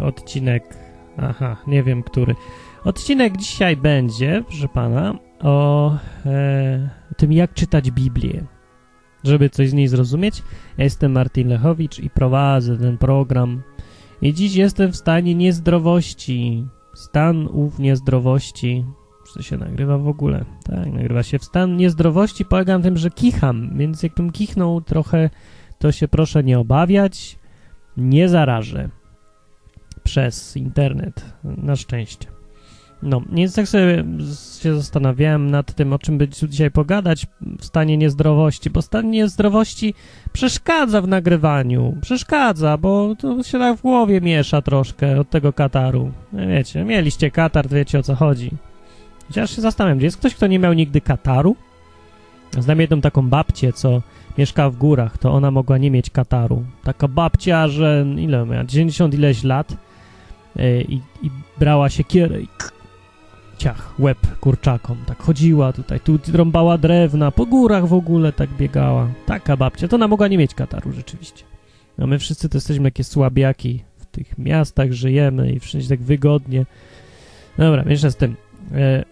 Odcinek. Aha, nie wiem który. Odcinek dzisiaj będzie, proszę pana, o e, tym, jak czytać Biblię. Żeby coś z niej zrozumieć, ja jestem Martin Lechowicz i prowadzę ten program. I dziś jestem w stanie niezdrowości. Stan ów niezdrowości. Czy to się nagrywa w ogóle? Tak, nagrywa się. W stan niezdrowości polega na tym, że kicham, więc jakbym kichnął trochę, to się proszę nie obawiać nie zarażę przez internet, na szczęście. No, więc tak sobie się zastanawiałem nad tym, o czym by dzisiaj pogadać w stanie niezdrowości, bo stan niezdrowości przeszkadza w nagrywaniu, przeszkadza, bo to się tak w głowie miesza troszkę od tego kataru. No wiecie, mieliście katar, wiecie o co chodzi. Chociaż się zastanawiam, jest ktoś, kto nie miał nigdy kataru? Znam jedną taką babcię, co mieszka w górach, to ona mogła nie mieć kataru. Taka babcia, że ile miała, 90 ileś lat i, i brała siekierę i ciach, łeb kurczakom. Tak chodziła tutaj, tu rąbała drewna, po górach w ogóle tak biegała. Taka babcia, to ona mogła nie mieć kataru rzeczywiście. No my wszyscy to jesteśmy takie słabiaki, w tych miastach żyjemy i wszędzie tak wygodnie. Dobra, jeszcze z tym. Yy,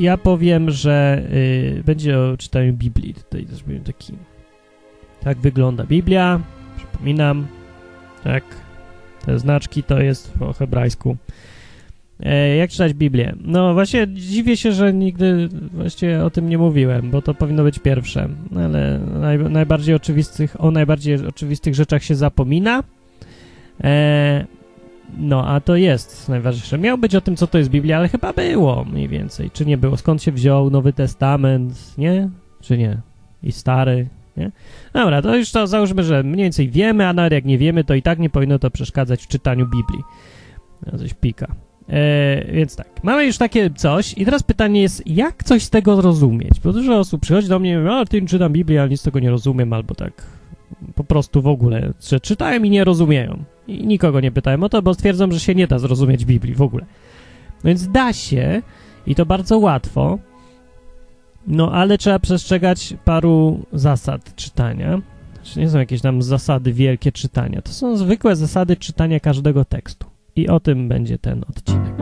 ja powiem, że y, będzie o czytaniu Biblii. Tutaj też będzie taki. Tak wygląda Biblia. Przypominam. Tak. Te znaczki to jest po hebrajsku. E, jak czytać Biblię? No właśnie dziwię się, że nigdy właściwie o tym nie mówiłem, bo to powinno być pierwsze. Ale naj, najbardziej oczywistych, o najbardziej oczywistych rzeczach się zapomina. E, no, a to jest najważniejsze. Miał być o tym, co to jest Biblia, ale chyba było mniej więcej. Czy nie było? Skąd się wziął Nowy Testament, nie? Czy nie? I Stary, nie? Dobra, to już to załóżmy, że mniej więcej wiemy, a nawet jak nie wiemy, to i tak nie powinno to przeszkadzać w czytaniu Biblii. No, coś pika. E, więc tak, mamy już takie coś i teraz pytanie jest, jak coś z tego zrozumieć? Bo dużo osób przychodzi do mnie i mówi, a ty czytam Biblię, ale nic z tego nie rozumiem, albo tak po prostu w ogóle, że czytają i nie rozumieją. I nikogo nie pytałem o to, bo stwierdzą, że się nie da zrozumieć Biblii w ogóle. No więc da się i to bardzo łatwo, no ale trzeba przestrzegać paru zasad czytania. Znaczy nie są jakieś tam zasady wielkie czytania. To są zwykłe zasady czytania każdego tekstu. I o tym będzie ten odcinek.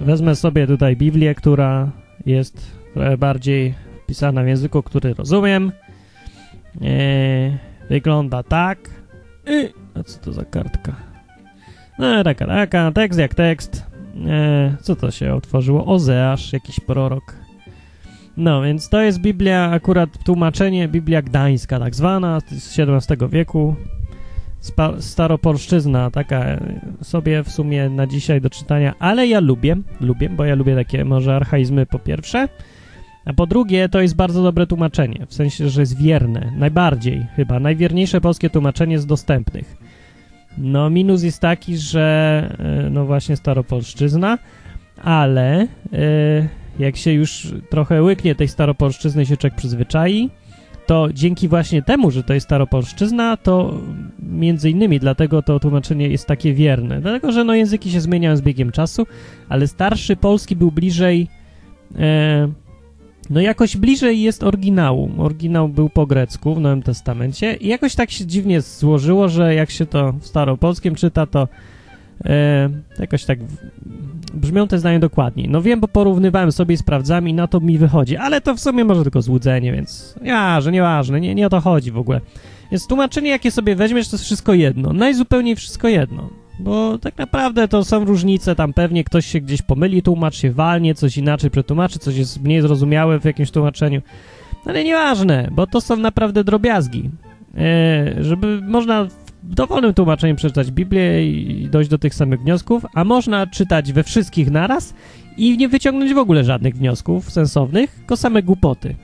Wezmę sobie tutaj Biblię, która jest trochę bardziej pisana w języku, który rozumiem. Eee, wygląda tak. A co to za kartka? No, taka, taka, tekst jak tekst. Eee, co to się otworzyło? Ozeasz, jakiś prorok. No, więc to jest Biblia, akurat tłumaczenie, Biblia Gdańska tak zwana, z XVII wieku. Spa staropolszczyzna, taka sobie w sumie na dzisiaj do czytania, ale ja lubię, lubię, bo ja lubię takie może archaizmy po pierwsze, a po drugie to jest bardzo dobre tłumaczenie, w sensie, że jest wierne, najbardziej chyba, najwierniejsze polskie tłumaczenie z dostępnych. No minus jest taki, że no właśnie staropolszczyzna, ale jak się już trochę łyknie tej staropolszczyzny się człowiek przyzwyczai, to dzięki właśnie temu, że to jest staropolszczyzna, to między innymi dlatego to tłumaczenie jest takie wierne. Dlatego, że no języki się zmieniają z biegiem czasu, ale starszy polski był bliżej, e, no jakoś bliżej jest oryginału. Oryginał był po grecku w Nowym Testamencie i jakoś tak się dziwnie złożyło, że jak się to w staropolskim czyta, to e, jakoś tak brzmią te zdania dokładniej. No wiem, bo porównywałem sobie i sprawdzam i na to mi wychodzi, ale to w sumie może tylko złudzenie, więc że nieważne, nie, nie o to chodzi w ogóle. Więc tłumaczenie, jakie sobie weźmiesz, to jest wszystko jedno. Najzupełniej wszystko jedno. Bo tak naprawdę to są różnice, tam pewnie ktoś się gdzieś pomyli, tłumacz się walnie, coś inaczej przetłumaczy, coś jest mniej zrozumiałe w jakimś tłumaczeniu. Ale nieważne, bo to są naprawdę drobiazgi. E, żeby można w dowolnym tłumaczeniu przeczytać Biblię i dojść do tych samych wniosków, a można czytać we wszystkich naraz i nie wyciągnąć w ogóle żadnych wniosków sensownych, tylko same głupoty.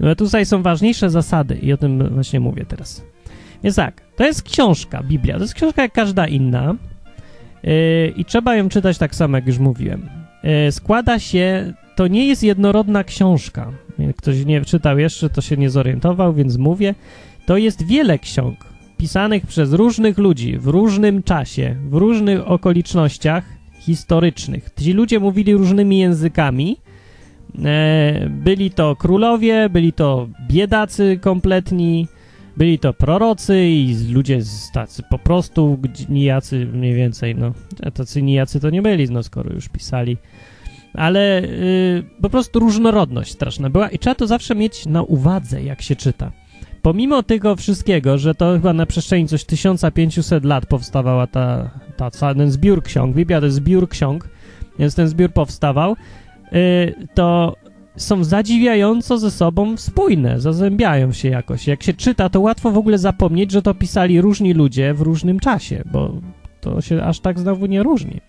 No tutaj są ważniejsze zasady i o tym właśnie mówię teraz. Więc tak, to jest książka, Biblia. To jest książka jak każda inna yy, i trzeba ją czytać tak samo, jak już mówiłem. Yy, składa się, to nie jest jednorodna książka. Ktoś nie czytał jeszcze, to się nie zorientował, więc mówię. To jest wiele ksiąg pisanych przez różnych ludzi w różnym czasie, w różnych okolicznościach historycznych. Ci ludzie mówili różnymi językami, E, byli to królowie, byli to biedacy kompletni, byli to prorocy i ludzie tacy po prostu nijacy mniej więcej, no. A tacy nijacy to nie byli, no skoro już pisali. Ale y, po prostu różnorodność straszna była i trzeba to zawsze mieć na uwadze, jak się czyta. Pomimo tego wszystkiego, że to chyba na przestrzeni coś 1500 lat powstawała ta, ta, ten zbiór ksiąg, Biblia to jest zbiór ksiąg, więc ten zbiór powstawał, y, to są zadziwiająco ze sobą spójne, zazębiają się jakoś. Jak się czyta, to łatwo w ogóle zapomnieć, że to pisali różni ludzie w różnym czasie, bo to się aż tak znowu nie różni.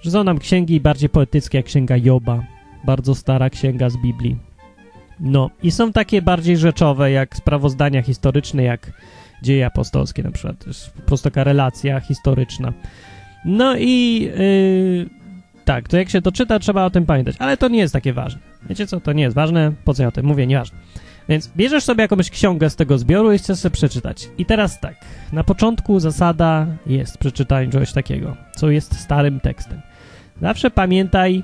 Że są nam księgi bardziej poetyckie, jak księga Joba, bardzo stara księga z Biblii. No, i są takie bardziej rzeczowe, jak sprawozdania historyczne, jak dzieje apostolskie na przykład. To jest po prostu taka relacja historyczna. No i yy, tak, to jak się to czyta, trzeba o tym pamiętać, ale to nie jest takie ważne. Wiecie co, to nie jest ważne, po co ja o tym mówię, nieważne. Więc bierzesz sobie jakąś ksiągę z tego zbioru i chcesz sobie przeczytać. I teraz tak, na początku zasada jest przeczytanie czegoś takiego, co jest starym tekstem. Zawsze pamiętaj,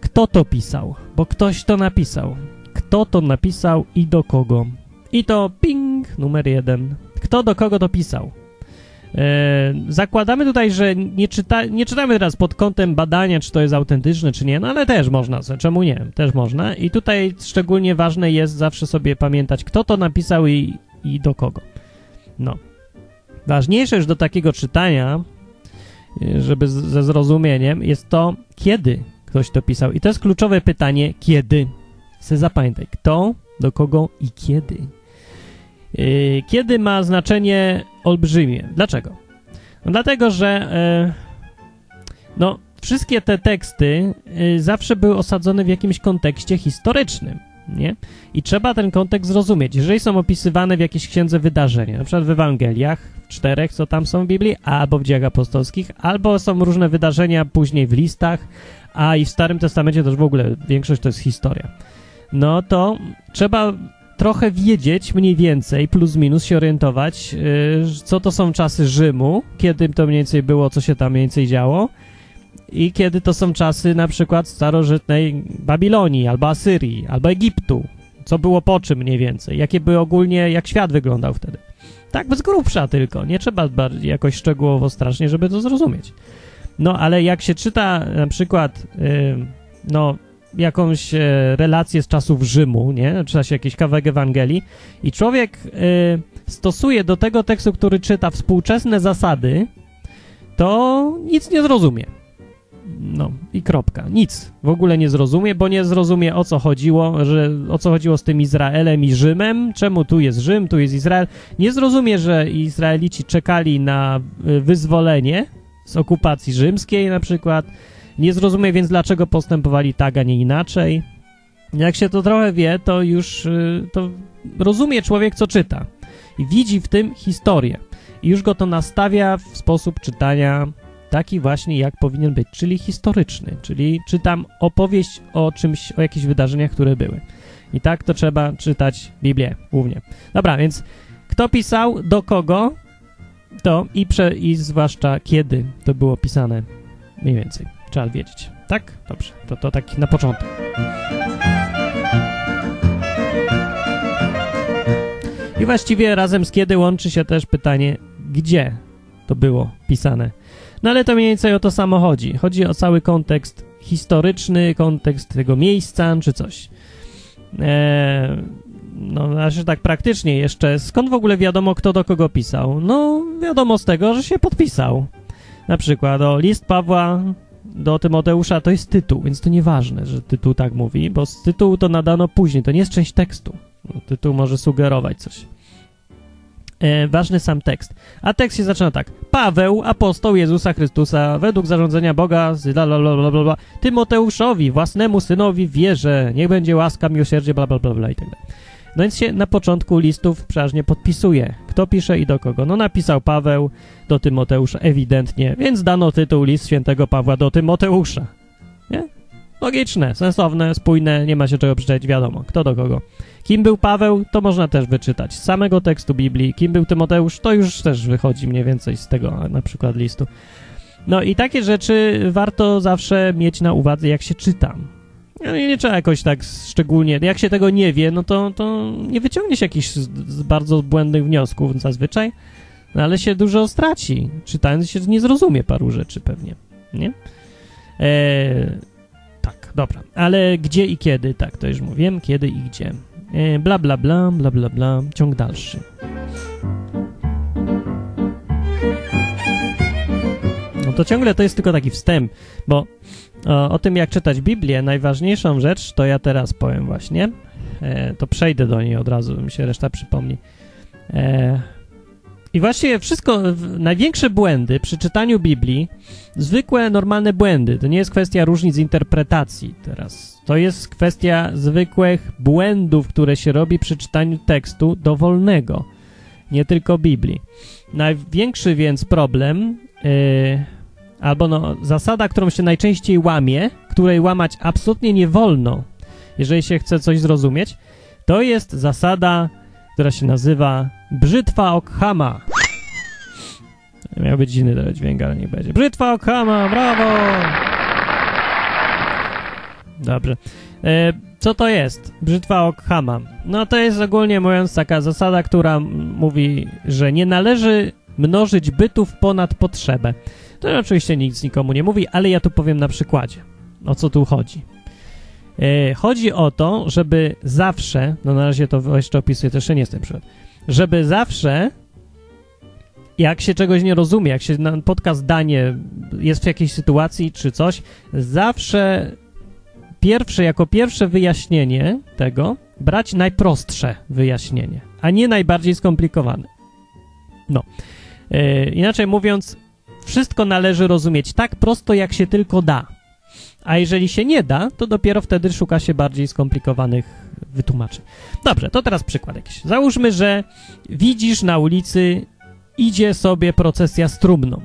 kto to pisał, bo ktoś to napisał. Kto to napisał i do kogo. I to ping numer jeden. Kto do kogo to pisał. E, zakładamy tutaj, że nie, czyta, nie czytamy teraz pod kątem badania, czy to jest autentyczne, czy nie, no ale też można, czemu nie, też można. I tutaj szczególnie ważne jest zawsze sobie pamiętać, kto to napisał i, i do kogo. No. Ważniejsze już do takiego czytania, e, żeby ze zrozumieniem, jest to, kiedy ktoś to pisał. I to jest kluczowe pytanie, kiedy. Se zapamiętaj, kto, do kogo i kiedy. Yy, kiedy ma znaczenie olbrzymie. Dlaczego? No dlatego, że yy, no, wszystkie te teksty yy, zawsze były osadzone w jakimś kontekście historycznym. Nie? I trzeba ten kontekst zrozumieć. Jeżeli są opisywane w jakiejś księdze wydarzenia, na przykład w Ewangeliach, w czterech, co tam są w Biblii, albo w dziejach apostolskich, albo są różne wydarzenia później w listach, a i w Starym Testamencie też w ogóle większość to jest historia. No to trzeba trochę wiedzieć mniej więcej, plus minus się orientować, yy, co to są czasy Rzymu, kiedy to mniej więcej było, co się tam mniej więcej działo i kiedy to są czasy na przykład starożytnej Babilonii, albo Asyrii, albo Egiptu, co było po czym mniej więcej, jakie były ogólnie, jak świat wyglądał wtedy. Tak z grubsza tylko, nie trzeba jakoś szczegółowo strasznie, żeby to zrozumieć. No, ale jak się czyta na przykład, yy, no, jakąś e, relację z czasów Rzymu, nie? Czyta się jakiś kawałek Ewangelii i człowiek e, stosuje do tego tekstu, który czyta współczesne zasady, to nic nie zrozumie. No i kropka. Nic w ogóle nie zrozumie, bo nie zrozumie o co chodziło, że o co chodziło z tym Izraelem i Rzymem, czemu tu jest Rzym, tu jest Izrael. Nie zrozumie, że Izraelici czekali na e, wyzwolenie z okupacji rzymskiej na przykład, nie zrozumie więc, dlaczego postępowali tak, a nie inaczej. Jak się to trochę wie, to już y, to rozumie człowiek, co czyta. I widzi w tym historię. I już go to nastawia w sposób czytania taki właśnie, jak powinien być, czyli historyczny. Czyli czytam opowieść o czymś, o jakichś wydarzeniach, które były. I tak to trzeba czytać Biblię głównie. Dobra, więc kto pisał, do kogo, to i, prze, i zwłaszcza kiedy to było pisane mniej więcej. Trzeba wiedzieć. Tak? Dobrze. To, to tak na początek. I właściwie razem z kiedy łączy się też pytanie, gdzie to było pisane. No ale to mniej więcej o to samo chodzi. Chodzi o cały kontekst historyczny, kontekst tego miejsca czy coś. Eee, no, znaczy tak praktycznie jeszcze, skąd w ogóle wiadomo, kto do kogo pisał? No, wiadomo z tego, że się podpisał. Na przykład o list Pawła do Tymoteusza to jest tytuł, więc to nieważne, że tytuł tak mówi, bo z tytułu to nadano później, to nie jest część tekstu. No, tytuł może sugerować coś. E, ważny sam tekst. A tekst się zaczyna tak. Paweł, apostoł Jezusa Chrystusa, według zarządzenia Boga, bla, Tymoteuszowi, własnemu synowi wierzę, niech będzie łaska, miłosierdzie, bla, bla, bla, bla i tak dalej. No więc się na początku listów przeważnie podpisuje, kto pisze i do kogo. No napisał Paweł do Tymoteusza ewidentnie, więc dano tytuł list świętego Pawła do Tymoteusza. Nie? Logiczne, sensowne, spójne, nie ma się czego przeczytać, wiadomo, kto do kogo. Kim był Paweł, to można też wyczytać z samego tekstu Biblii. Kim był Tymoteusz, to już też wychodzi mniej więcej z tego na przykład listu. No i takie rzeczy warto zawsze mieć na uwadze, jak się czyta. No i nie trzeba jakoś tak szczególnie, jak się tego nie wie, no to, to nie wyciągnie się jakichś bardzo błędnych wniosków zazwyczaj, no ale się dużo straci. Czytając się nie zrozumie paru rzeczy pewnie, nie? Eee, tak, dobra. Ale gdzie i kiedy, tak, to już mówiłem, kiedy i gdzie. Eee, bla, bla, bla, bla, bla, bla, ciąg dalszy. No to ciągle to jest tylko taki wstęp, bo o, o tym, jak czytać Biblię, najważniejszą rzecz, to ja teraz powiem właśnie. E, to przejdę do niej od razu, mi się reszta przypomni. E, I właściwie wszystko, największe błędy przy czytaniu Biblii, zwykłe, normalne błędy, to nie jest kwestia różnic interpretacji teraz. To jest kwestia zwykłych błędów, które się robi przy czytaniu tekstu dowolnego, nie tylko Biblii. Największy więc problem... E, albo no, zasada, którą się najczęściej łamie, której łamać absolutnie nie wolno, jeżeli się chce coś zrozumieć, to jest zasada, która się nazywa brzytwa Okhama. Miał być inny dźwięk, ale nie będzie. Brzytwa Okhama, brawo! Dobrze. E, co to jest? Brzytwa Okhama. No to jest ogólnie mówiąc taka zasada, która mówi, że nie należy mnożyć bytów ponad potrzebę. To oczywiście nic nikomu nie mówi, ale ja tu powiem na przykładzie, o co tu chodzi. E, chodzi o to, żeby zawsze, no na razie to jeszcze opisuję, też nie jest ten przykład, żeby zawsze, jak się czegoś nie rozumie, jak się na podcast danie jest w jakiejś sytuacji czy coś, zawsze pierwsze, jako pierwsze wyjaśnienie tego brać najprostsze wyjaśnienie, a nie najbardziej skomplikowane. No. E, inaczej mówiąc, wszystko należy rozumieć tak prosto, jak się tylko da. A jeżeli się nie da, to dopiero wtedy szuka się bardziej skomplikowanych wytłumaczeń. Dobrze, to teraz przykład jakiś. Załóżmy, że widzisz na ulicy, idzie sobie procesja z trumną.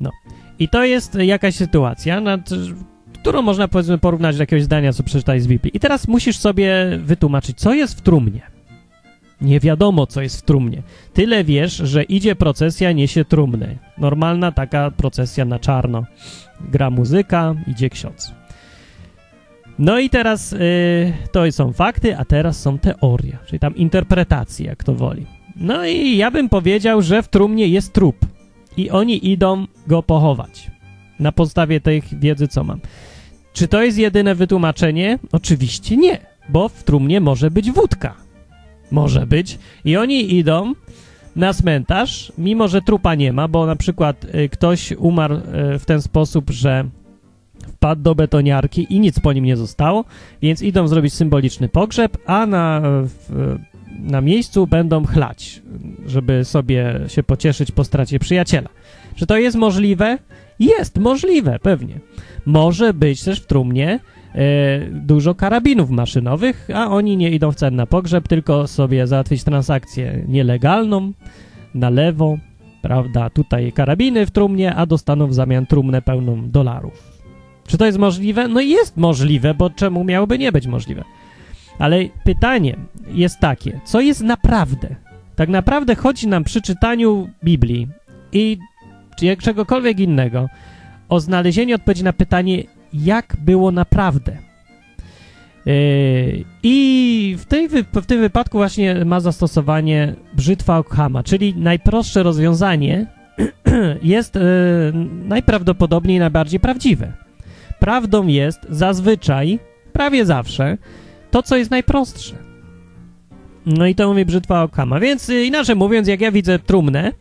No. I to jest jakaś sytuacja, nad, którą można powiedzmy porównać do jakiegoś zdania, co przeczytałeś z Biblii. I teraz musisz sobie wytłumaczyć, co jest w trumnie. Nie wiadomo, co jest w trumnie. Tyle wiesz, że idzie procesja, niesie trumnę. Normalna taka procesja na czarno. Gra muzyka, idzie ksiądz. No i teraz yy, to są fakty, a teraz są teorie, czyli tam interpretacje, jak to woli. No i ja bym powiedział, że w trumnie jest trup i oni idą go pochować. Na podstawie tej wiedzy, co mam. Czy to jest jedyne wytłumaczenie? Oczywiście nie, bo w trumnie może być wódka może być. I oni idą na cmentarz, mimo że trupa nie ma, bo na przykład y, ktoś umarł y, w ten sposób, że wpadł do betoniarki i nic po nim nie zostało, więc idą zrobić symboliczny pogrzeb, a na, w, na miejscu będą chlać, żeby sobie się pocieszyć po stracie przyjaciela. Czy to jest możliwe? Jest możliwe, pewnie. Może być też w trumnie dużo karabinów maszynowych, a oni nie idą wcale na pogrzeb, tylko sobie załatwić transakcję nielegalną na lewo, prawda? Tutaj karabiny w trumnie, a dostaną w zamian trumnę pełną dolarów. Czy to jest możliwe? No jest możliwe, bo czemu miałoby nie być możliwe? Ale pytanie jest takie, co jest naprawdę? Tak naprawdę chodzi nam przy czytaniu Biblii i czy czegokolwiek innego o znalezienie odpowiedzi na pytanie, jak było naprawdę. Yy, I w, tej, w tym wypadku właśnie ma zastosowanie brzytwa Okhama, czyli najprostsze rozwiązanie jest yy, najprawdopodobniej najbardziej prawdziwe. Prawdą jest zazwyczaj, prawie zawsze, to, co jest najprostsze. No i to mówi brzytwa Okhama. Więc yy, inaczej mówiąc, jak ja widzę trumnę,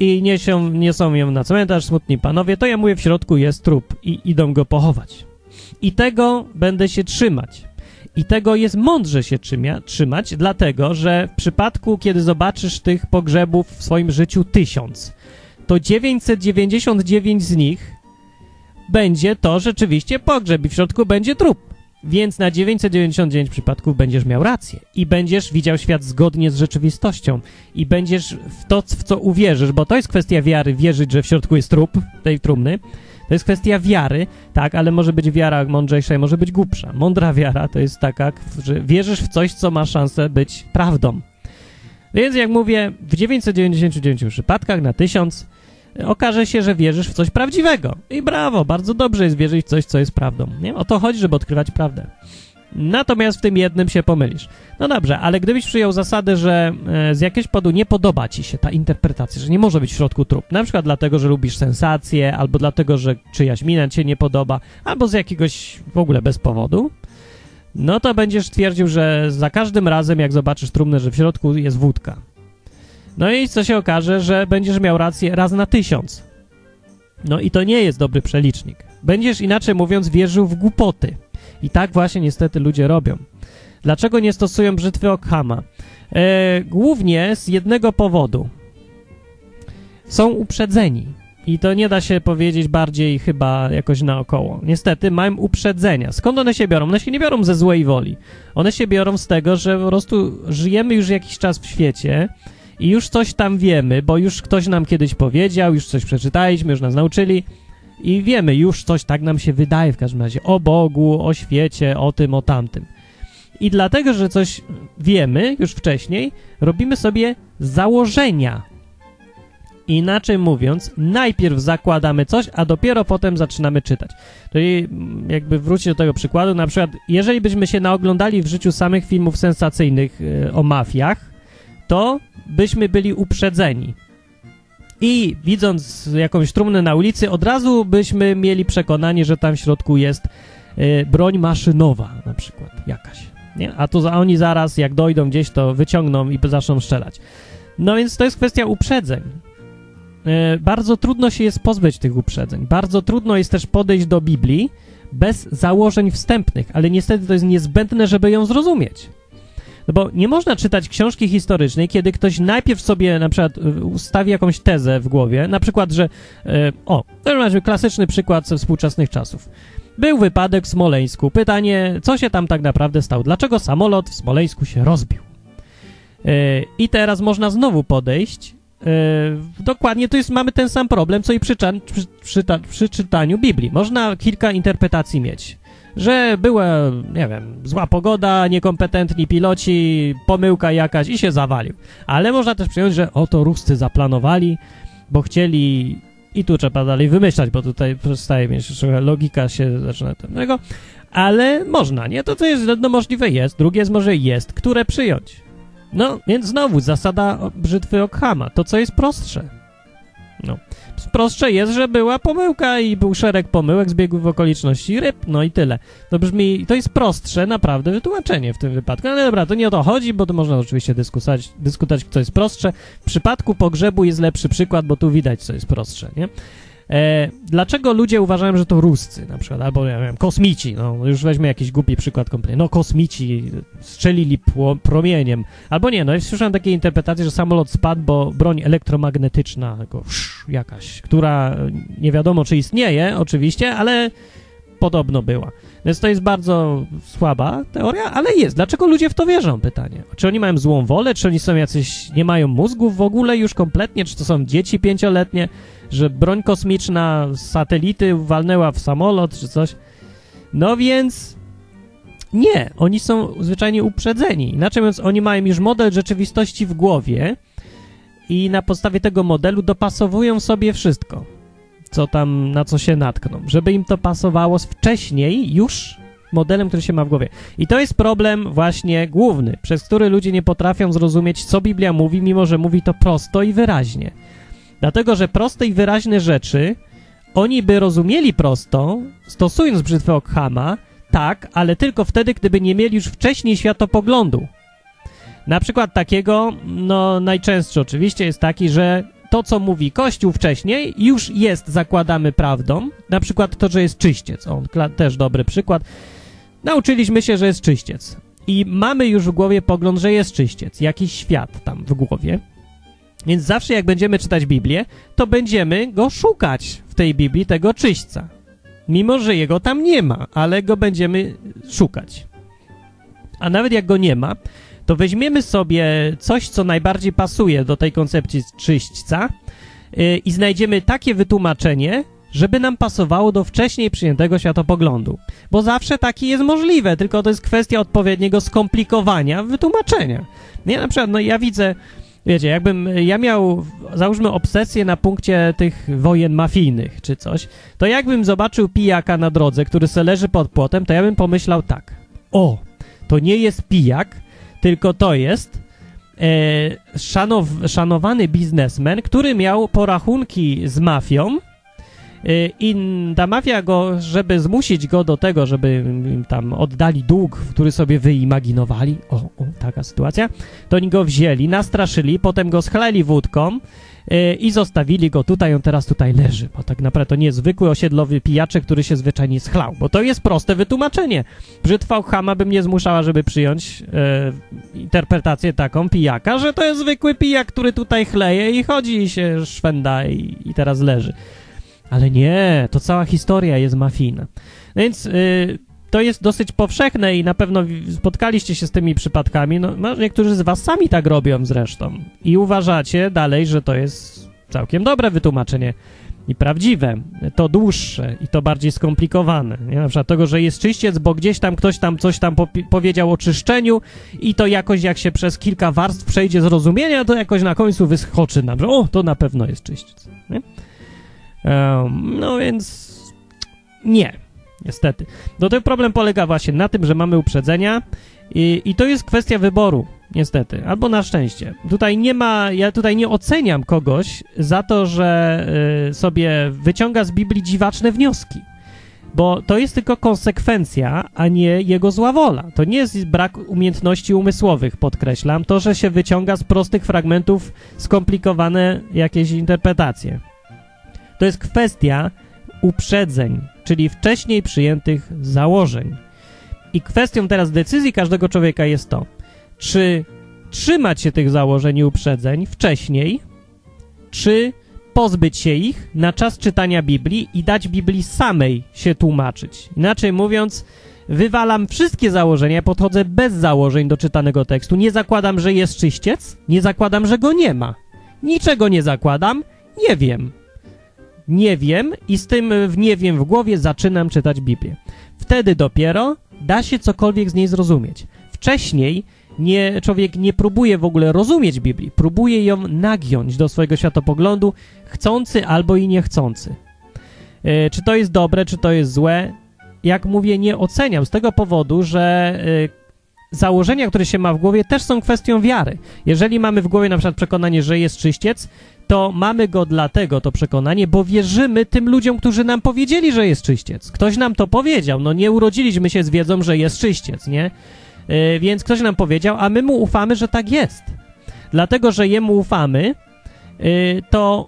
i niesią, niosą ją na cmentarz, smutni panowie, to ja mówię, w środku jest trup i idą go pochować. I tego będę się trzymać. I tego jest mądrze się trzymać, dlatego, że w przypadku, kiedy zobaczysz tych pogrzebów w swoim życiu tysiąc, to 999 z nich będzie to rzeczywiście pogrzeb i w środku będzie trup. Więc na 999 przypadków będziesz miał rację i będziesz widział świat zgodnie z rzeczywistością i będziesz w to, w co uwierzysz, bo to jest kwestia wiary, wierzyć, że w środku jest trup tej trumny. To jest kwestia wiary, tak, ale może być wiara mądrzejsza i może być głupsza. Mądra wiara to jest taka, że wierzysz w coś, co ma szansę być prawdą. Więc jak mówię, w 999 przypadkach na 1000 okaże się, że wierzysz w coś prawdziwego. I brawo, bardzo dobrze jest wierzyć w coś, co jest prawdą. Nie? O to chodzi, żeby odkrywać prawdę. Natomiast w tym jednym się pomylisz. No dobrze, ale gdybyś przyjął zasadę, że e, z jakiegoś powodu nie podoba ci się ta interpretacja, że nie może być w środku trup, na przykład dlatego, że lubisz sensację, albo dlatego, że czyjaś mina cię nie podoba, albo z jakiegoś w ogóle bez powodu, no to będziesz twierdził, że za każdym razem, jak zobaczysz trumnę, że w środku jest wódka. No i co się okaże, że będziesz miał rację raz na tysiąc. No i to nie jest dobry przelicznik. Będziesz inaczej mówiąc wierzył w głupoty. I tak właśnie niestety ludzie robią. Dlaczego nie stosują brzytwy Ockhama? E, głównie z jednego powodu. Są uprzedzeni. I to nie da się powiedzieć bardziej chyba jakoś naokoło. Niestety mają uprzedzenia. Skąd one się biorą? One się nie biorą ze złej woli. One się biorą z tego, że po prostu żyjemy już jakiś czas w świecie i już coś tam wiemy, bo już ktoś nam kiedyś powiedział, już coś przeczytaliśmy, już nas nauczyli i wiemy, już coś tak nam się wydaje w każdym razie o Bogu, o świecie, o tym, o tamtym. I dlatego, że coś wiemy już wcześniej, robimy sobie założenia. Inaczej mówiąc, najpierw zakładamy coś, a dopiero potem zaczynamy czytać. Czyli mm, jakby wrócić do tego przykładu, na przykład, jeżeli byśmy się naoglądali w życiu samych filmów sensacyjnych yy, o mafiach, to byśmy byli uprzedzeni. I widząc jakąś trumnę na ulicy, od razu byśmy mieli przekonanie, że tam w środku jest y, broń maszynowa, na przykład jakaś. Nie? A a oni zaraz, jak dojdą gdzieś, to wyciągną i zaczną strzelać. No więc to jest kwestia uprzedzeń. Y, bardzo trudno się jest pozbyć tych uprzedzeń. Bardzo trudno jest też podejść do Biblii bez założeń wstępnych, ale niestety to jest niezbędne, żeby ją zrozumieć. No bo nie można czytać książki historycznej, kiedy ktoś najpierw sobie na przykład y, ustawi jakąś tezę w głowie, na przykład, że e, o, to jest klasyczny przykład ze współczesnych czasów. Był wypadek w Smoleńsku. Pytanie, co się tam tak naprawdę stało? Dlaczego samolot w Smoleńsku się rozbił? E, I teraz można znowu podejść. Dokładnie to jest, mamy ten sam problem, co i przy, przy, przy, przy czytaniu Biblii. Można kilka interpretacji mieć że była, nie wiem, zła pogoda, niekompetentni piloci, pomyłka jakaś i się zawalił. Ale można też przyjąć, że oto Ruscy zaplanowali, bo chcieli i tu trzeba dalej wymyślać, bo tutaj przestaje mieć trochę logika się zaczyna tego, ale można, nie? To co jest jedno możliwe jest, drugie jest może jest, które przyjąć. No, więc znowu zasada brzytwy Okhama, to co jest prostsze. No. Prostsze jest, że była pomyłka i był szereg pomyłek, zbiegłych okoliczności ryb, no i tyle. To brzmi, to jest prostsze naprawdę wytłumaczenie w tym wypadku. Ale dobra, to nie o to chodzi, bo to można oczywiście dyskutować, dyskutować co jest prostsze. W przypadku pogrzebu jest lepszy przykład, bo tu widać, co jest prostsze, nie? E, dlaczego ludzie uważają, że to Ruscy na przykład, albo ja wiem, kosmici, no już weźmy jakiś głupi przykład kompletnie, no kosmici strzelili promieniem, albo nie, no ja słyszałem takie interpretacje, że samolot spadł, bo broń elektromagnetyczna jako, jakaś, która nie wiadomo czy istnieje oczywiście, ale podobno była. Więc to jest bardzo słaba teoria, ale jest. Dlaczego ludzie w to wierzą? Pytanie. Czy oni mają złą wolę? Czy oni są jacyś, nie mają mózgów w ogóle już kompletnie? Czy to są dzieci pięcioletnie? Że broń kosmiczna z satelity walnęła w samolot, czy coś? No więc nie, oni są zwyczajnie uprzedzeni. Inaczej mówiąc, oni mają już model rzeczywistości w głowie i na podstawie tego modelu dopasowują sobie wszystko co tam, na co się natkną, żeby im to pasowało wcześniej już modelem, który się ma w głowie. I to jest problem właśnie główny, przez który ludzie nie potrafią zrozumieć, co Biblia mówi, mimo że mówi to prosto i wyraźnie. Dlatego, że proste i wyraźne rzeczy oni by rozumieli prosto, stosując brzytwę Ockhama, tak, ale tylko wtedy, gdyby nie mieli już wcześniej światopoglądu. Na przykład takiego, no najczęstszy oczywiście jest taki, że to, co mówi Kościół wcześniej, już jest, zakładamy, prawdą. Na przykład to, że jest czyściec. On też dobry przykład. Nauczyliśmy się, że jest czyściec. I mamy już w głowie pogląd, że jest czyściec. Jakiś świat tam w głowie. Więc zawsze jak będziemy czytać Biblię, to będziemy go szukać w tej Biblii, tego czyśćca. Mimo, że jego tam nie ma, ale go będziemy szukać. A nawet jak go nie ma, to weźmiemy sobie coś, co najbardziej pasuje do tej koncepcji czyśćca yy, i znajdziemy takie wytłumaczenie, żeby nam pasowało do wcześniej przyjętego światopoglądu. Bo zawsze taki jest możliwe, tylko to jest kwestia odpowiedniego skomplikowania wytłumaczenia. Nie, na przykład, no ja widzę Wiecie, jakbym ja miał, załóżmy, obsesję na punkcie tych wojen mafijnych czy coś, to jakbym zobaczył pijaka na drodze, który se leży pod płotem, to ja bym pomyślał tak. O, to nie jest pijak, tylko to jest e, szanow, szanowany biznesmen, który miał porachunki z mafią i ta mafia go, żeby zmusić go do tego, żeby im tam oddali dług, który sobie wyimaginowali, o, o taka sytuacja, to oni go wzięli, nastraszyli, potem go schleli wódką e, i zostawili go tutaj, on teraz tutaj leży, bo tak naprawdę to nie jest zwykły osiedlowy pijaczek, który się zwyczajnie schlał, bo to jest proste wytłumaczenie. Brzytwa Chama by mnie zmuszała, żeby przyjąć e, interpretację taką pijaka, że to jest zwykły pijak, który tutaj chleje i chodzi i się szwenda i, i teraz leży. Ale nie, to cała historia jest mafijna. No więc y, to jest dosyć powszechne i na pewno spotkaliście się z tymi przypadkami. No, no, niektórzy z was sami tak robią zresztą. I uważacie dalej, że to jest całkiem dobre wytłumaczenie i prawdziwe. To dłuższe i to bardziej skomplikowane. Nie? Na przykład tego, że jest czyściec, bo gdzieś tam ktoś tam coś tam powiedział o czyszczeniu i to jakoś jak się przez kilka warstw przejdzie zrozumienia, to jakoś na końcu wyskoczy nam, że o, to na pewno jest czyściec. Nie? No więc nie, niestety. No ten problem polega właśnie na tym, że mamy uprzedzenia i, i to jest kwestia wyboru, niestety, albo na szczęście. Tutaj nie ma, ja tutaj nie oceniam kogoś za to, że y, sobie wyciąga z Biblii dziwaczne wnioski. Bo to jest tylko konsekwencja, a nie jego zła wola. To nie jest brak umiejętności umysłowych, podkreślam. To, że się wyciąga z prostych fragmentów skomplikowane jakieś interpretacje. To jest kwestia uprzedzeń, czyli wcześniej przyjętych założeń. I kwestią teraz decyzji każdego człowieka jest to, czy trzymać się tych założeń i uprzedzeń wcześniej, czy pozbyć się ich na czas czytania Biblii i dać Biblii samej się tłumaczyć. Inaczej mówiąc, wywalam wszystkie założenia, podchodzę bez założeń do czytanego tekstu. Nie zakładam, że jest czyściec, nie zakładam, że go nie ma. Niczego nie zakładam, nie wiem nie wiem i z tym w nie wiem w głowie zaczynam czytać Biblię. Wtedy dopiero da się cokolwiek z niej zrozumieć. Wcześniej nie, człowiek nie próbuje w ogóle rozumieć Biblii, próbuje ją nagiąć do swojego światopoglądu, chcący albo i niechcący. E, czy to jest dobre, czy to jest złe? Jak mówię, nie oceniam z tego powodu, że e, założenia, które się ma w głowie, też są kwestią wiary. Jeżeli mamy w głowie na przykład przekonanie, że jest czyściec, to mamy go dlatego, to przekonanie, bo wierzymy tym ludziom, którzy nam powiedzieli, że jest czyściec. Ktoś nam to powiedział, no nie urodziliśmy się z wiedzą, że jest czyściec, nie? Yy, więc ktoś nam powiedział, a my mu ufamy, że tak jest. Dlatego, że jemu ufamy, yy, to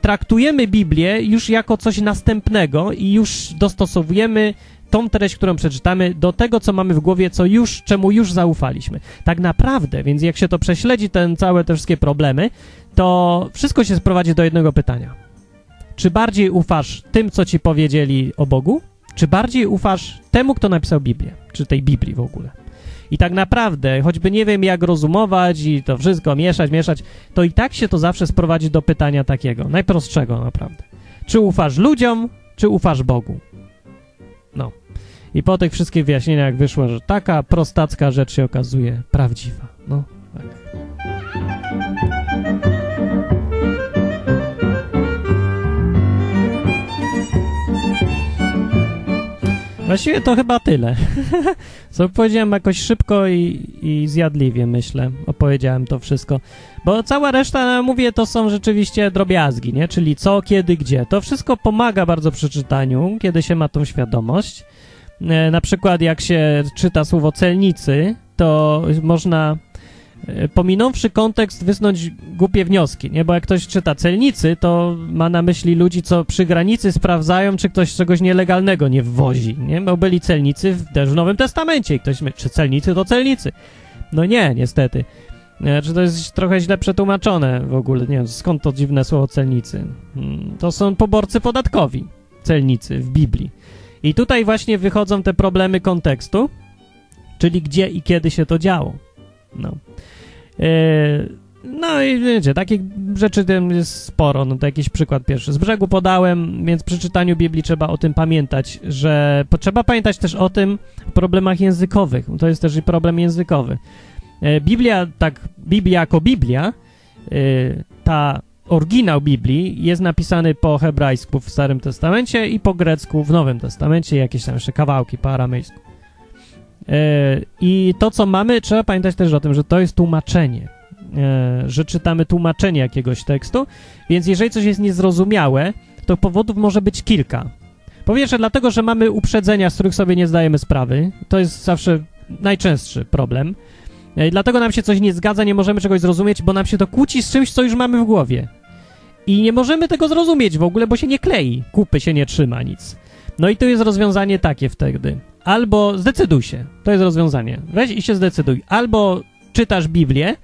traktujemy Biblię już jako coś następnego i już dostosowujemy tą treść, którą przeczytamy, do tego, co mamy w głowie, co już, czemu już zaufaliśmy. Tak naprawdę, więc jak się to prześledzi, ten całe te wszystkie problemy, to wszystko się sprowadzi do jednego pytania. Czy bardziej ufasz tym, co ci powiedzieli o Bogu, czy bardziej ufasz temu, kto napisał Biblię, czy tej Biblii w ogóle? I tak naprawdę, choćby nie wiem, jak rozumować i to wszystko mieszać, mieszać, to i tak się to zawsze sprowadzi do pytania takiego, najprostszego naprawdę. Czy ufasz ludziom, czy ufasz Bogu? No. I po tych wszystkich wyjaśnieniach wyszło, że taka prostacka rzecz się okazuje prawdziwa. No, tak. Właściwie to chyba tyle. Co powiedziałem jakoś szybko i, i zjadliwie, myślę. Opowiedziałem to wszystko. Bo cała reszta, mówię, to są rzeczywiście drobiazgi, nie? Czyli co, kiedy, gdzie. To wszystko pomaga bardzo przy czytaniu, kiedy się ma tą świadomość. E, na przykład jak się czyta słowo celnicy, to można pominąwszy kontekst wysnuć głupie wnioski, nie? Bo jak ktoś czyta celnicy, to ma na myśli ludzi, co przy granicy sprawdzają, czy ktoś czegoś nielegalnego nie wwozi, nie? Bo byli celnicy w, też w Nowym Testamencie i ktoś myśli, czy celnicy to celnicy. No nie, niestety. E, Czy to jest trochę źle przetłumaczone w ogóle? Nie wiem, skąd to dziwne słowo celnicy? Hmm, To są poborcy podatkowi, celnicy w Biblii. I tutaj właśnie wychodzą te problemy kontekstu, czyli gdzie i kiedy się to działo. No. E, no i wiecie, takich rzeczy jest sporo. No to jakiś przykład pierwszy. Z brzegu podałem, więc przy czytaniu Biblii trzeba o tym pamiętać, że trzeba pamiętać też o tym problemach językowych. To jest też problem językowy. E, Biblia, tak, Biblia jako Biblia, e, ta oryginał Biblii jest napisany po hebrajsku w Starym Testamencie i po grecku w Nowym Testamencie, jakieś tam jeszcze kawałki po aramejsku. E, I to, co mamy, trzeba pamiętać też o tym, że to jest tłumaczenie, że czytamy tłumaczenie jakiegoś tekstu, więc jeżeli coś jest niezrozumiałe, to powodów może być kilka. Po pierwsze, dlatego, że mamy uprzedzenia, z których sobie nie zdajemy sprawy. To jest zawsze najczęstszy problem. I dlatego nam się coś nie zgadza, nie możemy czegoś zrozumieć, bo nam się to kłóci z czymś, co już mamy w głowie. I nie możemy tego zrozumieć w ogóle, bo się nie klei, kupy się nie trzyma, nic. No i to jest rozwiązanie takie wtedy. Albo zdecyduj się, to jest rozwiązanie. Weź i się zdecyduj. Albo czytasz Biblię,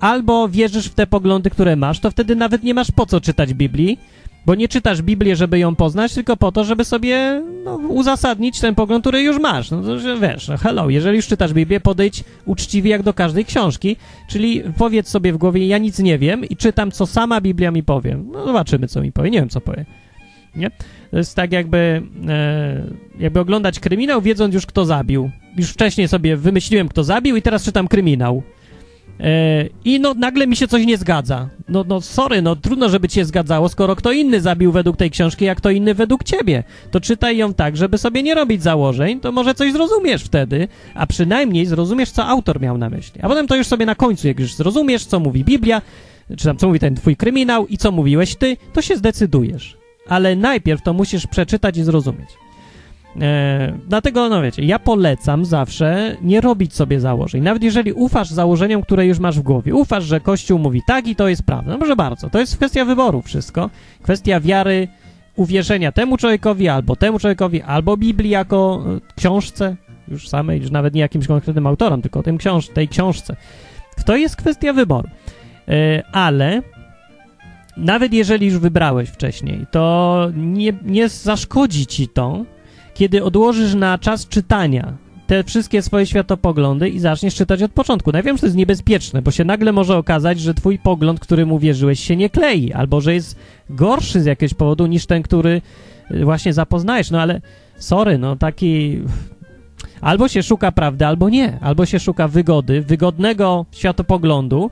albo wierzysz w te poglądy, które masz, to wtedy nawet nie masz po co czytać Biblii, bo nie czytasz Biblię, żeby ją poznać, tylko po to, żeby sobie no, uzasadnić ten pogląd, który już masz. No to że wiesz, no hello, jeżeli już czytasz Biblię, podejdź uczciwie jak do każdej książki, czyli powiedz sobie w głowie, ja nic nie wiem i czytam, co sama Biblia mi powie. No zobaczymy, co mi powie, nie wiem, co powie. Nie? To jest tak jakby, e, jakby oglądać kryminał, wiedząc już, kto zabił. Już wcześniej sobie wymyśliłem, kto zabił i teraz czytam kryminał. E, I no nagle mi się coś nie zgadza. No, no sorry, no trudno, żeby cię zgadzało, skoro kto inny zabił według tej książki, jak kto inny według ciebie. To czytaj ją tak, żeby sobie nie robić założeń, to może coś zrozumiesz wtedy, a przynajmniej zrozumiesz, co autor miał na myśli. A potem to już sobie na końcu, jak już zrozumiesz, co mówi Biblia, czy tam co mówi ten twój kryminał i co mówiłeś ty, to się zdecydujesz. Ale najpierw to musisz przeczytać i zrozumieć. E, dlatego, no wiecie, ja polecam zawsze nie robić sobie założeń. Nawet jeżeli ufasz założeniom, które już masz w głowie, ufasz, że Kościół mówi tak i to jest prawda. No może bardzo. To jest kwestia wyboru wszystko. Kwestia wiary, uwierzenia temu człowiekowi, albo temu człowiekowi, albo Biblii jako e, książce, już samej, już nawet nie jakimś konkretnym autorom, tylko tym książ tej książce. To jest kwestia wyboru. E, ale nawet jeżeli już wybrałeś wcześniej, to nie, nie zaszkodzi ci to, kiedy odłożysz na czas czytania te wszystkie swoje światopoglądy i zaczniesz czytać od początku. No ja wiem, że to jest niebezpieczne, bo się nagle może okazać, że twój pogląd, którym uwierzyłeś, się nie klei, albo że jest gorszy z jakiegoś powodu niż ten, który y, właśnie zapoznajesz. No ale sorry, no taki... Albo się szuka prawdy, albo nie. Albo się szuka wygody, wygodnego światopoglądu,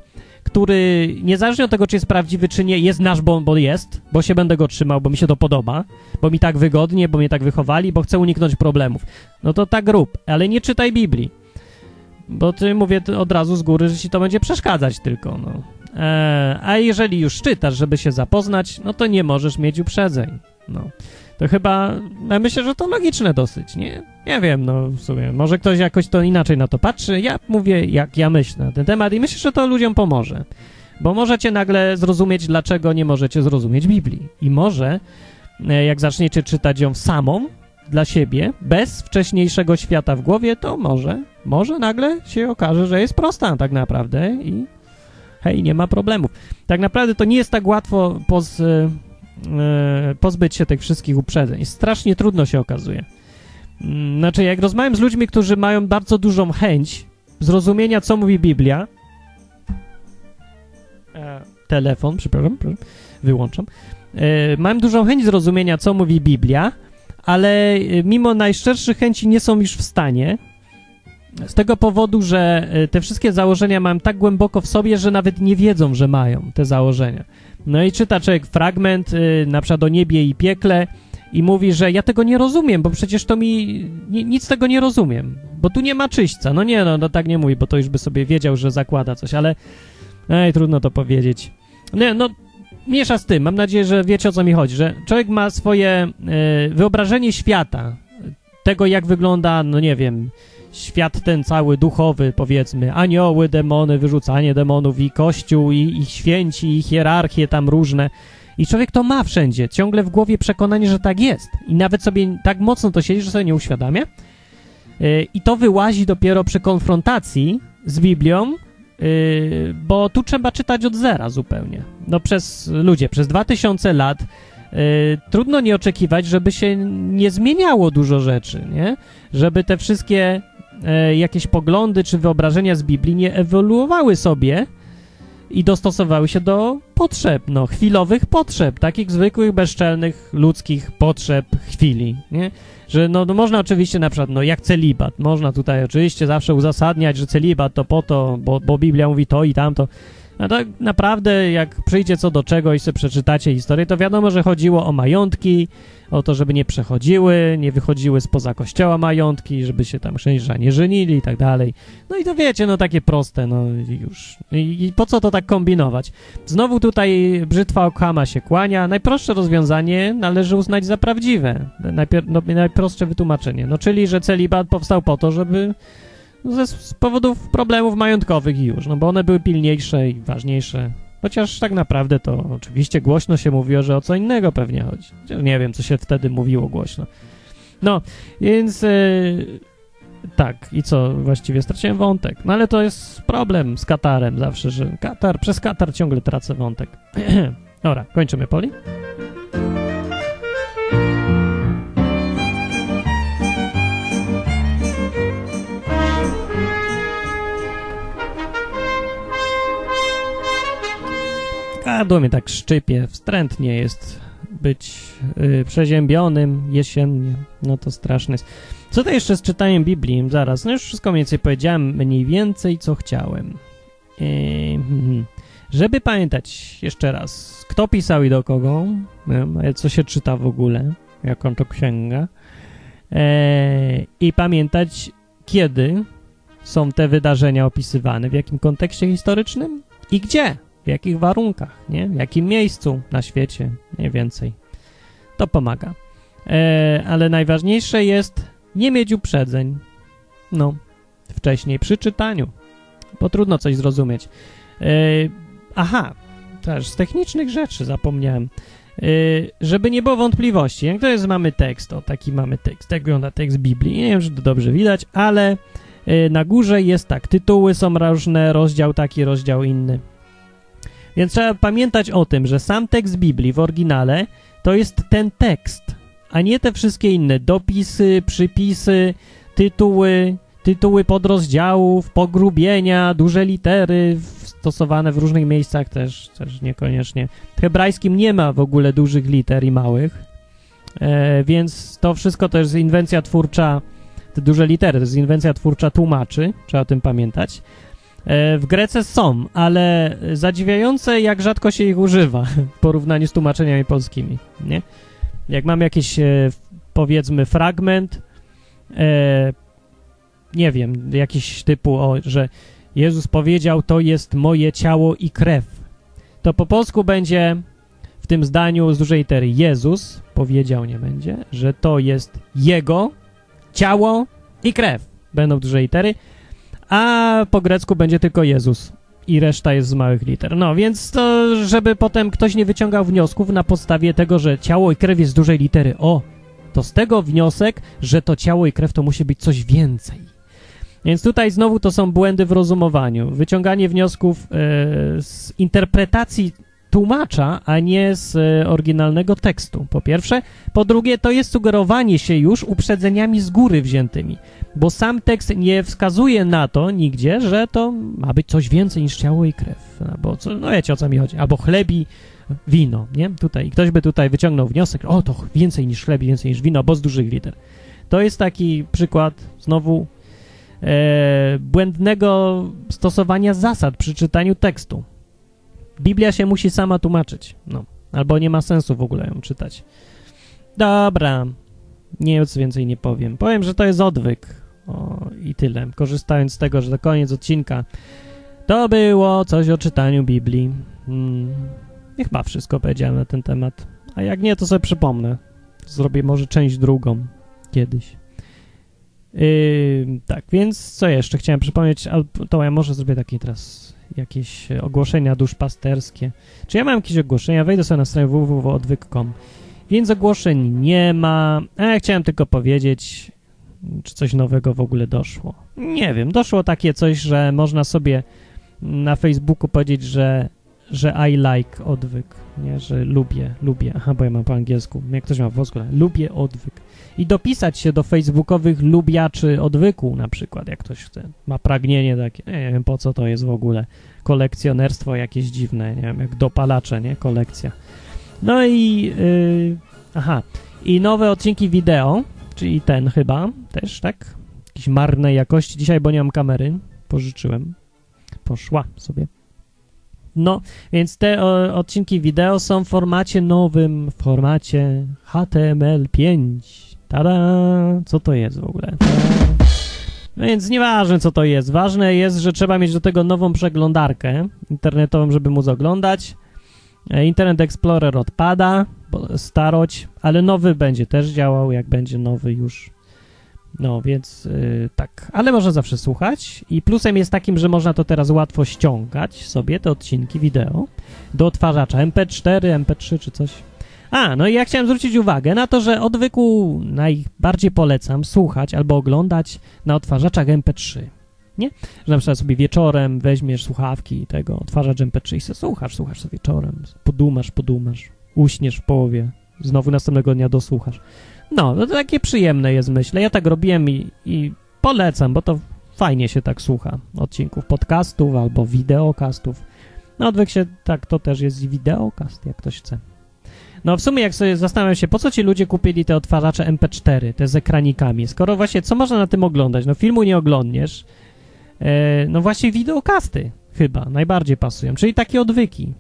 który niezależnie od tego, czy jest prawdziwy, czy nie, jest nasz, bo, bo jest, bo się będę go trzymał, bo mi się to podoba, bo mi tak wygodnie, bo mnie tak wychowali, bo chcę uniknąć problemów. No to tak rób, ale nie czytaj Biblii. Bo ty mówię od razu z góry, że ci to będzie przeszkadzać tylko, no. Eee, a jeżeli już czytasz, żeby się zapoznać, no to nie możesz mieć uprzedzeń, no. To chyba, ja myślę, że to logiczne dosyć, nie? Nie wiem, no w sumie, może ktoś jakoś to inaczej na to patrzy. Ja mówię, jak ja myślę na ten temat i myślę, że to ludziom pomoże. Bo możecie nagle zrozumieć, dlaczego nie możecie zrozumieć Biblii. I może, e, jak zaczniecie czytać ją samą, dla siebie, bez wcześniejszego świata w głowie, to może, może nagle się okaże, że jest prosta tak naprawdę i hej, nie ma problemów. Tak naprawdę to nie jest tak łatwo poz, E, pozbyć się tych wszystkich uprzedzeń. Strasznie trudno się okazuje. Mm, znaczy, jak rozmawiam z ludźmi, którzy mają bardzo dużą chęć zrozumienia, co mówi Biblia, e, telefon, przepraszam, wyłączam, e, mam dużą chęć zrozumienia, co mówi Biblia, ale mimo najszczerszych chęci nie są już w stanie, z tego powodu, że te wszystkie założenia mam tak głęboko w sobie, że nawet nie wiedzą, że mają te założenia. No i czyta człowiek fragment, y, na przykład o niebie i piekle i mówi, że ja tego nie rozumiem, bo przecież to mi... Ni, nic tego nie rozumiem, bo tu nie ma czyśćca. No nie, no, no tak nie mówi, bo to już by sobie wiedział, że zakłada coś, ale... Ej, trudno to powiedzieć. Nie, no, miesza z tym. Mam nadzieję, że wiecie, o co mi chodzi, że człowiek ma swoje y, wyobrażenie świata, tego, jak wygląda, no nie wiem, świat ten cały duchowy, powiedzmy, anioły, demony, wyrzucanie demonów i kościół, i, i święci, i hierarchie tam różne. I człowiek to ma wszędzie, ciągle w głowie przekonanie, że tak jest. I nawet sobie tak mocno to siedzi, że sobie nie uświadamia. Yy, I to wyłazi dopiero przy konfrontacji z Biblią, yy, bo tu trzeba czytać od zera zupełnie. No przez ludzie, przez 2000 lat yy, trudno nie oczekiwać, żeby się nie zmieniało dużo rzeczy, nie? Żeby te wszystkie jakieś poglądy czy wyobrażenia z Biblii nie ewoluowały sobie i dostosowały się do potrzeb, no, chwilowych potrzeb, takich zwykłych, bezczelnych, ludzkich potrzeb chwili, nie? Że no, no można oczywiście na przykład, no jak celibat, można tutaj oczywiście zawsze uzasadniać, że celibat to po to, bo, bo Biblia mówi to i tamto, a tak naprawdę, jak przyjdzie co do czego i sobie przeczytacie historię, to wiadomo, że chodziło o majątki, o to, żeby nie przechodziły, nie wychodziły spoza kościoła majątki, żeby się tam księża nie żenili i tak dalej. No i to wiecie, no takie proste, no już. I, I, po co to tak kombinować? Znowu tutaj brzytwa Okhama się kłania. Najprostsze rozwiązanie należy uznać za prawdziwe. Najpier no, najprostsze wytłumaczenie. No czyli, że celibat powstał po to, żeby ze, z powodów problemów majątkowych i już, no bo one były pilniejsze i ważniejsze. Chociaż tak naprawdę to oczywiście głośno się mówiło, że o co innego pewnie chodzi. Nie wiem, co się wtedy mówiło głośno. No, więc yy, tak, i co, właściwie straciłem wątek. No ale to jest problem z Katarem zawsze, że Katar, przez Katar ciągle tracę wątek. Dobra, kończymy, Poli? Gardło mnie tak szczypie, wstrętnie jest być yy, przeziębionym jesiennie. No to straszne jest. Co to jeszcze z czytaniem Biblii? Zaraz, no już wszystko mniej więcej powiedziałem, mniej więcej co chciałem. Yy, żeby pamiętać jeszcze raz, kto pisał i do kogo, co się czyta w ogóle, jaką to księga, yy, i pamiętać, kiedy są te wydarzenia opisywane, w jakim kontekście historycznym i gdzie w jakich warunkach, nie? w jakim miejscu na świecie, mniej więcej. To pomaga. E, ale najważniejsze jest nie mieć uprzedzeń. No, wcześniej przy czytaniu, bo trudno coś zrozumieć. E, aha, też z technicznych rzeczy zapomniałem. E, żeby nie było wątpliwości, jak to jest, mamy tekst, o taki mamy tekst, tak wygląda tekst Biblii, nie wiem, czy to dobrze widać, ale e, na górze jest tak, tytuły są różne, rozdział taki, rozdział inny. Więc trzeba pamiętać o tym, że sam tekst Biblii w oryginale to jest ten tekst, a nie te wszystkie inne dopisy, przypisy, tytuły, tytuły podrozdziałów, pogrubienia, duże litery stosowane w różnych miejscach też, też niekoniecznie. W hebrajskim nie ma w ogóle dużych liter i małych, e, więc to wszystko to jest inwencja twórcza, te duże litery, to jest inwencja twórcza tłumaczy, trzeba o tym pamiętać. E, w Grece są, ale zadziwiające, jak rzadko się ich używa w porównaniu z tłumaczeniami polskimi, nie? Jak mam jakiś, e, powiedzmy, fragment, e, nie wiem, jakiś typu, o, że Jezus powiedział, to jest moje ciało i krew, to po polsku będzie w tym zdaniu z dużej litery Jezus powiedział, nie będzie, że to jest Jego ciało i krew. Będą duże litery, a po grecku będzie tylko Jezus i reszta jest z małych liter. No, więc to, żeby potem ktoś nie wyciągał wniosków na podstawie tego, że ciało i krew jest z dużej litery. O, to z tego wniosek, że to ciało i krew to musi być coś więcej. Więc tutaj znowu to są błędy w rozumowaniu. Wyciąganie wniosków e, z interpretacji tłumacza, a nie z e, oryginalnego tekstu, po pierwsze. Po drugie, to jest sugerowanie się już uprzedzeniami z góry wziętymi, bo sam tekst nie wskazuje na to nigdzie, że to ma być coś więcej niż ciało i krew. Albo co, no wiecie o co mi chodzi. Albo chlebi, wino, nie? Tutaj. I ktoś by tutaj wyciągnął wniosek, o to więcej niż chleb, więcej niż wino, bo z dużych liter. To jest taki przykład znowu e, błędnego stosowania zasad przy czytaniu tekstu. Biblia się musi sama tłumaczyć, no. Albo nie ma sensu w ogóle ją czytać. Dobra, nic więcej nie powiem. Powiem, że to jest odwyk. O, i tyle. Korzystając z tego, że to koniec odcinka. To było coś o czytaniu Biblii. Hmm. Chyba wszystko powiedziałem na ten temat. A jak nie, to sobie przypomnę. Zrobię może część drugą kiedyś. Yy, tak, więc co jeszcze chciałem przypomnieć? To ja może zrobię taki teraz jakieś ogłoszenia duszpasterskie. Czy ja mam jakieś ogłoszenia? Wejdę sobie na stronę www.odwyk.com. Więc ogłoszeń nie ma. A ja chciałem tylko powiedzieć, czy coś nowego w ogóle doszło. Nie wiem, doszło takie coś, że można sobie na Facebooku powiedzieć, że, że I like odwyk, nie, że lubię, lubię. Aha, bo ja mam po angielsku. Jak ktoś ma w polsku, lubię odwyk. I dopisać się do facebookowych lubiaczy odwyku na przykład, jak ktoś chce, ma pragnienie takie, nie wiem po co to jest w ogóle, kolekcjonerstwo jakieś dziwne, nie wiem, jak dopalacze, nie, kolekcja. No i, yy, aha, i nowe odcinki wideo, czyli ten chyba też, tak, jakiejś marnej jakości, dzisiaj, bo nie mam kamery, pożyczyłem, poszła sobie. No, więc te o, odcinki wideo są w formacie nowym, w formacie HTML5. Tada! Co to jest w ogóle? No więc nieważne, co to jest. Ważne jest, że trzeba mieć do tego nową przeglądarkę internetową, żeby móc oglądać. E, Internet Explorer odpada, staroć, ale nowy będzie też działał, jak będzie nowy już no, więc yy, tak, ale można zawsze słuchać i plusem jest takim, że można to teraz łatwo ściągać sobie, te odcinki wideo do odtwarzacza MP4, MP3 czy coś. A, no i ja chciałem zwrócić uwagę na to, że odwyku najbardziej polecam słuchać albo oglądać na odtwarzaczach MP3. Nie? Że na przykład sobie wieczorem weźmiesz słuchawki tego, odtwarzacz MP3 i sobie słuchasz, słuchasz sobie wieczorem, podumasz, podumasz, uśniesz w połowie, znowu następnego dnia dosłuchasz. No, to takie przyjemne jest, myślę. Ja tak robiłem i, i polecam, bo to fajnie się tak słucha odcinków podcastów albo wideokastów. No, odwyk się, tak, to też jest wideokast, jak ktoś chce. No, w sumie jak sobie zastanawiam się, po co ci ludzie kupili te odtwarzacze MP4, te z ekranikami, skoro właśnie, co można na tym oglądać? No, filmu nie oglądniesz, e, no właśnie wideokasty chyba najbardziej pasują, czyli takie odwyki.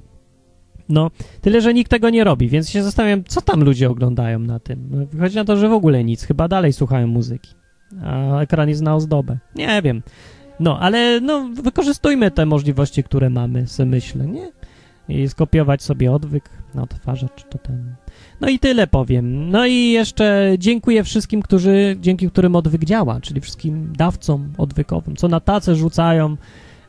No, tyle, że nikt tego nie robi, więc się zastanawiam, co tam ludzie oglądają na tym. No, wychodzi na to, że w ogóle nic, chyba dalej słuchają muzyki, a ekran jest na ozdobę. Nie wiem. No, ale no, wykorzystujmy te możliwości, które mamy, se myślę, nie? I skopiować sobie odwyk na odtwarzacz, to ten... No i tyle powiem. No i jeszcze dziękuję wszystkim, którzy, dzięki którym odwyk działa, czyli wszystkim dawcom odwykowym, co na tacę rzucają,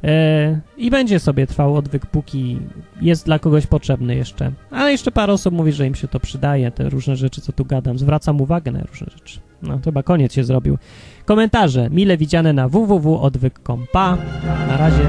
E, I będzie sobie trwał odwyk, póki jest dla kogoś potrzebny jeszcze. Ale jeszcze parę osób mówi, że im się to przydaje, te różne rzeczy, co tu gadam. Zwracam uwagę na różne rzeczy. No, chyba koniec się zrobił. Komentarze mile widziane na www.odwyk.com. Pa! Na razie.